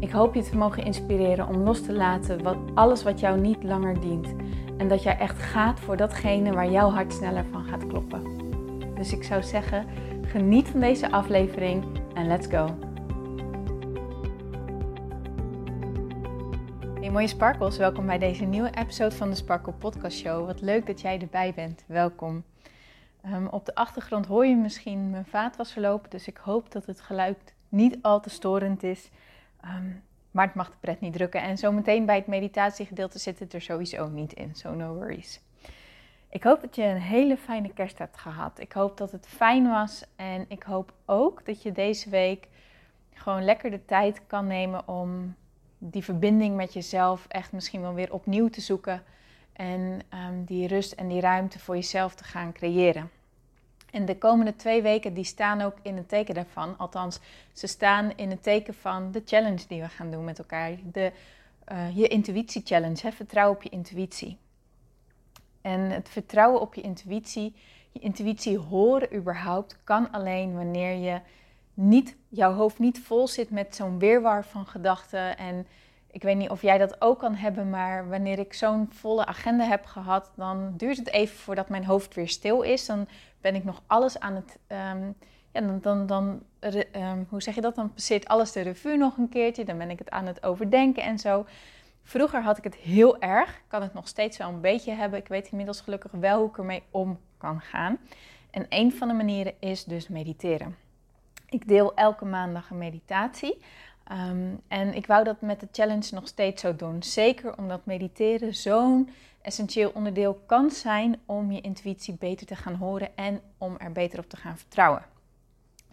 Ik hoop je te mogen inspireren om los te laten wat, alles wat jou niet langer dient. En dat jij echt gaat voor datgene waar jouw hart sneller van gaat kloppen. Dus ik zou zeggen, geniet van deze aflevering en let's go. Hey mooie Sparkles, welkom bij deze nieuwe episode van de Sparkle Podcast Show. Wat leuk dat jij erbij bent. Welkom. Um, op de achtergrond hoor je misschien mijn vaatwasser dus ik hoop dat het geluid niet al te storend is. Ehm, maar het mag de pret niet drukken. En zometeen bij het meditatiegedeelte zit het er sowieso niet in. So no worries. Ik hoop dat je een hele fijne kerst hebt gehad. Ik hoop dat het fijn was. En ik hoop ook dat je deze week gewoon lekker de tijd kan nemen om die verbinding met jezelf echt misschien wel weer opnieuw te zoeken. En um, die rust en die ruimte voor jezelf te gaan creëren. En de komende twee weken die staan ook in het teken daarvan. Althans, ze staan in het teken van de challenge die we gaan doen met elkaar. De, uh, je intuïtie challenge. Hè? Vertrouw op je intuïtie. En het vertrouwen op je intuïtie, je intuïtie horen überhaupt, kan alleen wanneer je niet, jouw hoofd niet vol zit met zo'n weerwar van gedachten. En ik weet niet of jij dat ook kan hebben, maar wanneer ik zo'n volle agenda heb gehad, dan duurt het even voordat mijn hoofd weer stil is. Dan ben ik nog alles aan het. Um, ja, dan, dan, dan um, hoe zeg je dat? Dan passeert alles de revue nog een keertje. Dan ben ik het aan het overdenken en zo. Vroeger had ik het heel erg. Kan het nog steeds wel een beetje hebben. Ik weet inmiddels gelukkig wel hoe ik ermee om kan gaan. En een van de manieren is dus mediteren. Ik deel elke maandag een meditatie. Um, en ik wou dat met de challenge nog steeds zo doen. Zeker omdat mediteren zo'n essentieel onderdeel kan zijn om je intuïtie beter te gaan horen en om er beter op te gaan vertrouwen.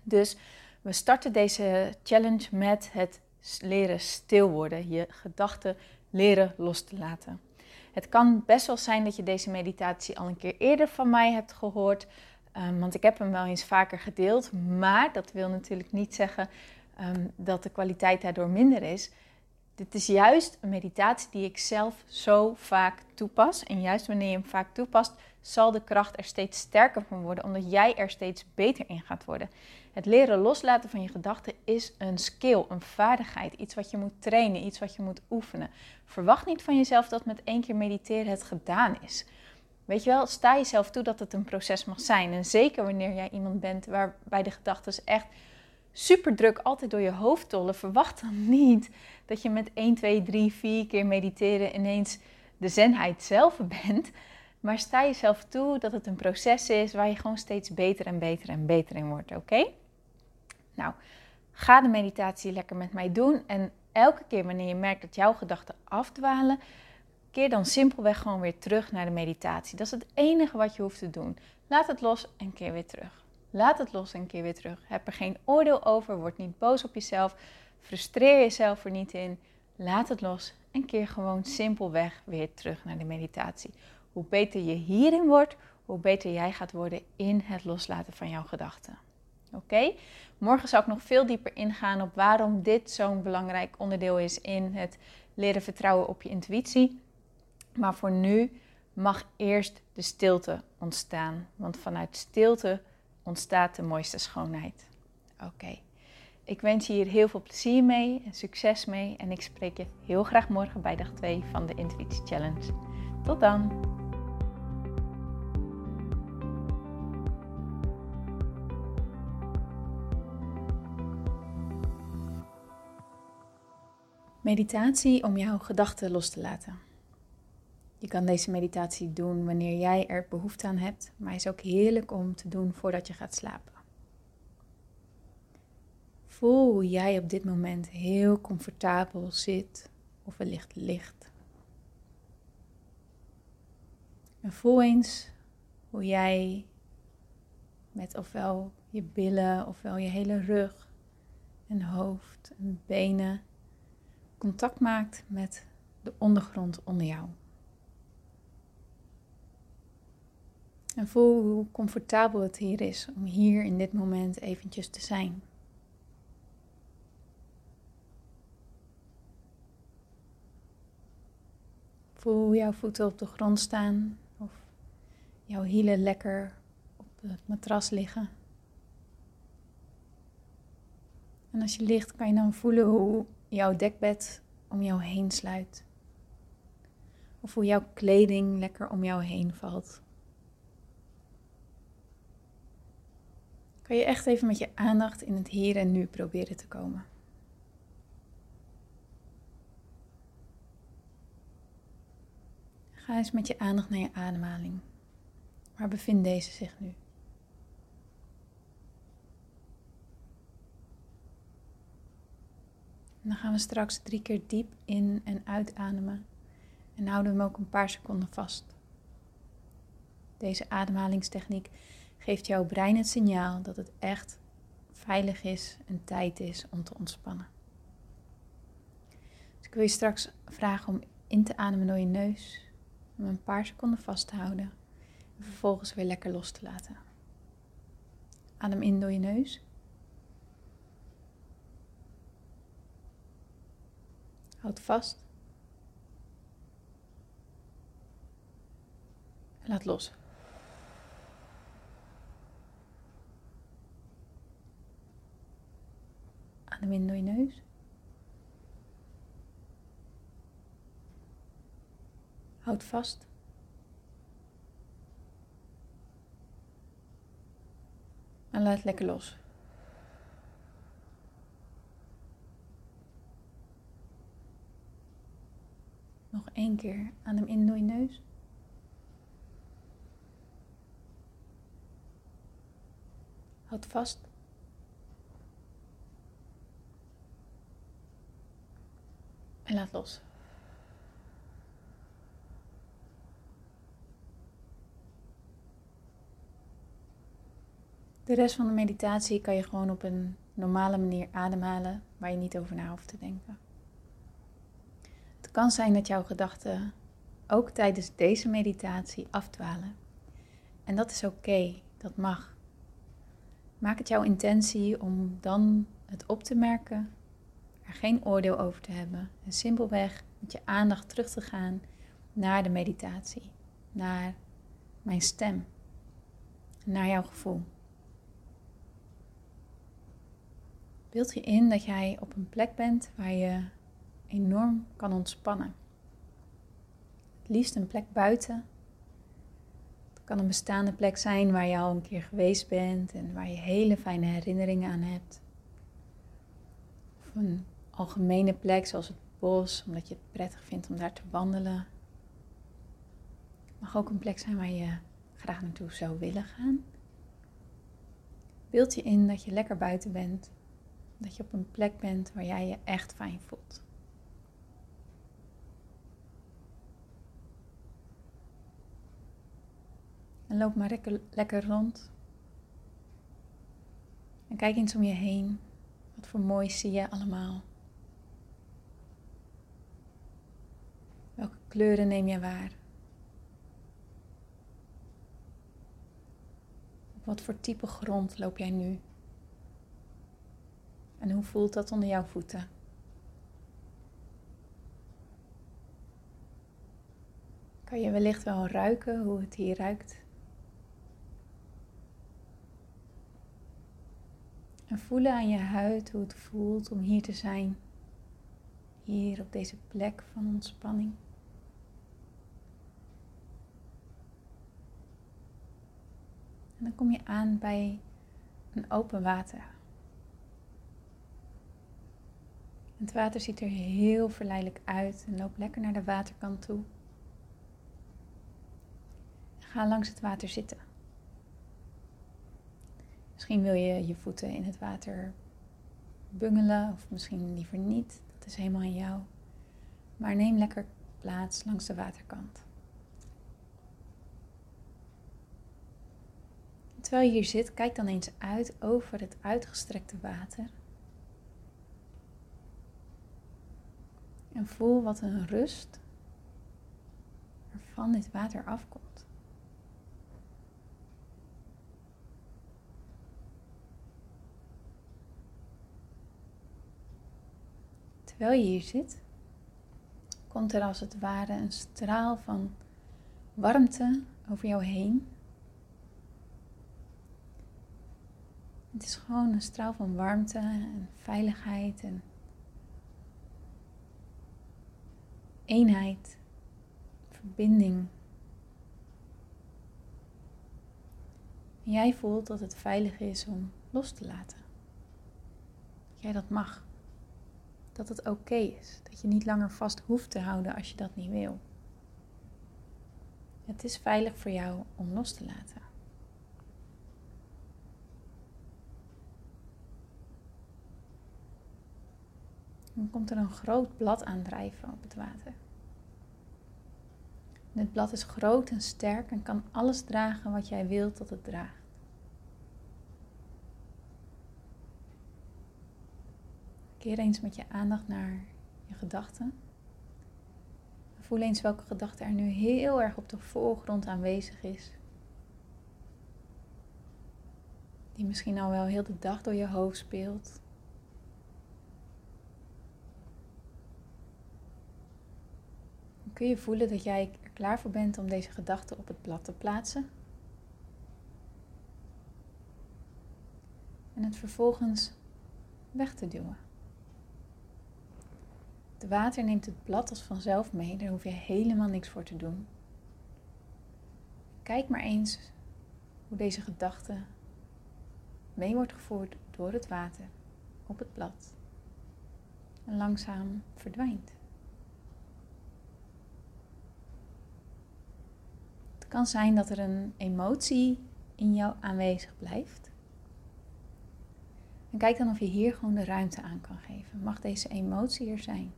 Dus we starten deze challenge met het leren stil worden, je gedachten leren los te laten. Het kan best wel zijn dat je deze meditatie al een keer eerder van mij hebt gehoord, um, want ik heb hem wel eens vaker gedeeld, maar dat wil natuurlijk niet zeggen um, dat de kwaliteit daardoor minder is. Dit is juist een meditatie die ik zelf zo vaak toepas. En juist wanneer je hem vaak toepast, zal de kracht er steeds sterker van worden, omdat jij er steeds beter in gaat worden. Het leren loslaten van je gedachten is een skill, een vaardigheid, iets wat je moet trainen, iets wat je moet oefenen. Verwacht niet van jezelf dat met één keer mediteren het gedaan is. Weet je wel, sta jezelf toe dat het een proces mag zijn. En zeker wanneer jij iemand bent waarbij de gedachten echt super druk altijd door je hoofd tollen, verwacht dan niet dat je met 1, 2, 3, 4 keer mediteren ineens de zenheid zelf bent. Maar sta jezelf toe dat het een proces is waar je gewoon steeds beter en beter en beter in wordt, oké? Nou, ga de meditatie lekker met mij doen. En elke keer wanneer je merkt dat jouw gedachten afdwalen, keer dan simpelweg gewoon weer terug naar de meditatie. Dat is het enige wat je hoeft te doen. Laat het los en keer weer terug. Laat het los en keer weer terug. Heb er geen oordeel over. Word niet boos op jezelf. Frustreer jezelf er niet in. Laat het los en keer gewoon simpelweg weer terug naar de meditatie. Hoe beter je hierin wordt, hoe beter jij gaat worden in het loslaten van jouw gedachten. Oké? Morgen zal ik nog veel dieper ingaan op waarom dit zo'n belangrijk onderdeel is in het leren vertrouwen op je intuïtie. Maar voor nu mag eerst de stilte ontstaan. Want vanuit stilte ontstaat de mooiste schoonheid. Oké. Ik wens je hier heel veel plezier mee en succes mee. En ik spreek je heel graag morgen bij dag 2 van de Intuïtie Challenge. Tot dan! Meditatie om jouw gedachten los te laten. Je kan deze meditatie doen wanneer jij er behoefte aan hebt, maar is ook heerlijk om te doen voordat je gaat slapen. Voel hoe jij op dit moment heel comfortabel zit of wellicht ligt. En voel eens hoe jij met ofwel je billen ofwel je hele rug en hoofd en benen contact maakt met de ondergrond onder jou. En voel hoe comfortabel het hier is om hier in dit moment eventjes te zijn. Voel jouw voeten op de grond staan of jouw hielen lekker op het matras liggen. En als je ligt, kan je dan voelen hoe jouw dekbed om jou heen sluit. Of hoe jouw kleding lekker om jou heen valt. Kan je echt even met je aandacht in het hier en nu proberen te komen. Ga eens met je aandacht naar je ademhaling. Waar bevindt deze zich nu? Dan gaan we straks drie keer diep in en uitademen. En houden we hem ook een paar seconden vast. Deze ademhalingstechniek geeft jouw brein het signaal dat het echt veilig is en tijd is om te ontspannen. Dus ik wil je straks vragen om in te ademen door je neus, om een paar seconden vast te houden en vervolgens weer lekker los te laten. Adem in door je neus. Houd vast. Laat los. Adem in door neus. Houd vast. En laat lekker los. Nog één keer. Adem in door neus. Houd vast. En laat los. De rest van de meditatie kan je gewoon op een normale manier ademhalen, waar je niet over na hoeft te denken. Het kan zijn dat jouw gedachten ook tijdens deze meditatie afdwalen. En dat is oké, dat mag. Maak het jouw intentie om dan het op te merken er geen oordeel over te hebben en simpelweg met je aandacht terug te gaan naar de meditatie, naar mijn stem, naar jouw gevoel. Beeld je in dat jij op een plek bent waar je enorm kan ontspannen. Het liefst een plek buiten. Het kan een bestaande plek zijn waar je al een keer geweest bent en waar je hele fijne herinneringen aan hebt. Algemene plek zoals het bos, omdat je het prettig vindt om daar te wandelen. Het mag ook een plek zijn waar je graag naartoe zou willen gaan. Beeld je in dat je lekker buiten bent. Dat je op een plek bent waar jij je echt fijn voelt. En loop maar lekker, lekker rond. En kijk eens om je heen. Wat voor moois zie je allemaal? Welke kleuren neem je waar? Op wat voor type grond loop jij nu? En hoe voelt dat onder jouw voeten? Kan je wellicht wel ruiken hoe het hier ruikt? En voelen aan je huid hoe het voelt om hier te zijn. Hier op deze plek van ontspanning. Dan kom je aan bij een open water. Het water ziet er heel verleidelijk uit en loop lekker naar de waterkant toe. Ga langs het water zitten. Misschien wil je je voeten in het water bungelen of misschien liever niet. Dat is helemaal aan jou. Maar neem lekker plaats langs de waterkant. Terwijl je hier zit, kijk dan eens uit over het uitgestrekte water. En voel wat een rust er van dit water afkomt. Terwijl je hier zit, komt er als het ware een straal van warmte over jou heen. Het is gewoon een straal van warmte en veiligheid en eenheid, verbinding. Jij voelt dat het veilig is om los te laten. Dat jij dat mag. Dat het oké is. Dat je niet langer vast hoeft te houden als je dat niet wil. Het is veilig voor jou om los te laten. Dan komt er een groot blad aandrijven op het water. Dit blad is groot en sterk en kan alles dragen wat jij wilt dat het draagt. Keer eens met je aandacht naar je gedachten. Voel eens welke gedachte er nu heel erg op de voorgrond aanwezig is. Die misschien al wel heel de dag door je hoofd speelt. Kun je voelen dat jij er klaar voor bent om deze gedachte op het blad te plaatsen. En het vervolgens weg te duwen. Het water neemt het blad als vanzelf mee, daar hoef je helemaal niks voor te doen. Kijk maar eens hoe deze gedachte mee wordt gevoerd door het water op het blad en langzaam verdwijnt. Het kan zijn dat er een emotie in jou aanwezig blijft. En kijk dan of je hier gewoon de ruimte aan kan geven. Mag deze emotie er zijn?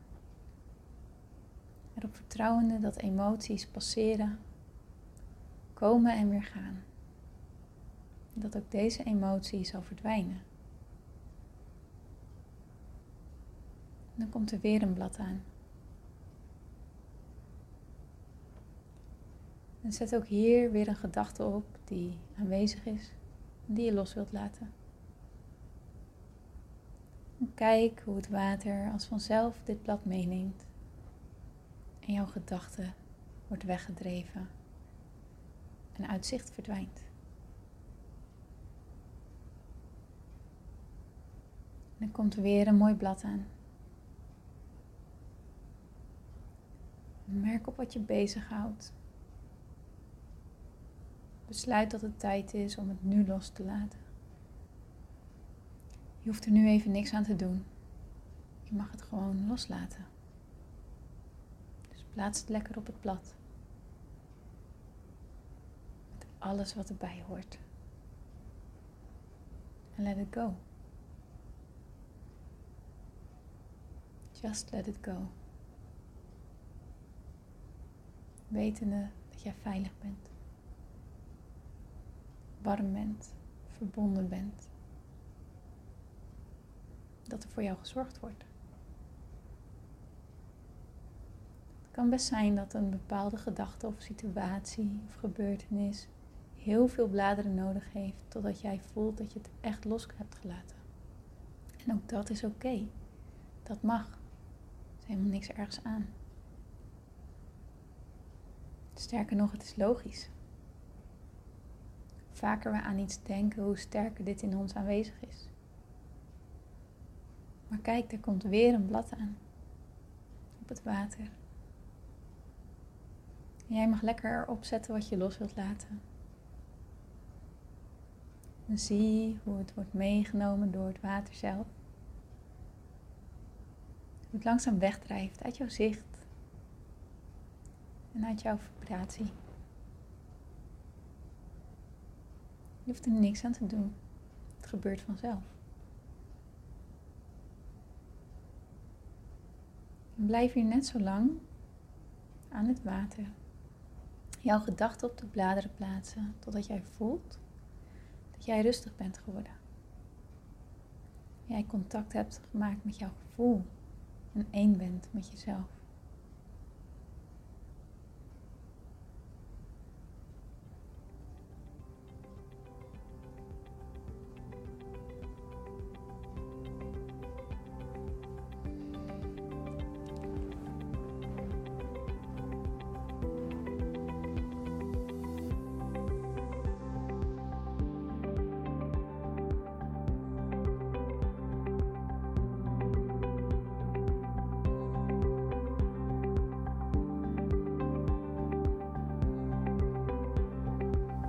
Erop vertrouwende dat emoties passeren, komen en weer gaan. Dat ook deze emotie zal verdwijnen. dan komt er weer een blad aan. En zet ook hier weer een gedachte op die aanwezig is die je los wilt laten. En kijk hoe het water als vanzelf dit blad meeneemt en jouw gedachte wordt weggedreven en uitzicht verdwijnt. En dan komt er weer een mooi blad aan. Merk op wat je bezighoudt. Besluit dat het tijd is om het nu los te laten. Je hoeft er nu even niks aan te doen. Je mag het gewoon loslaten. Dus plaats het lekker op het blad. Met alles wat erbij hoort. En let it go. Just let it go. Wetende dat jij veilig bent warm verbonden bent. Dat er voor jou gezorgd wordt. Het kan best zijn dat een bepaalde gedachte of situatie of gebeurtenis heel veel bladeren nodig heeft totdat jij voelt dat je het echt los hebt gelaten. En ook dat is oké. Dat mag. Er is helemaal niks ergens aan. Sterker nog, het is logisch vaker we aan iets denken, hoe sterker dit in ons aanwezig is. Maar kijk, er komt weer een blad aan op het water. Jij mag lekker erop zetten wat je los wilt laten. En zie hoe het wordt meegenomen door het water zelf. Hoe het langzaam wegdrijft uit jouw zicht en uit jouw vibratie. Je hoeft er niks aan te doen. Het gebeurt vanzelf. Blijf hier net zo lang aan het water. Jouw gedachten op de bladeren plaatsen totdat jij voelt dat jij rustig bent geworden. Jij contact hebt gemaakt met jouw gevoel en één bent met jezelf.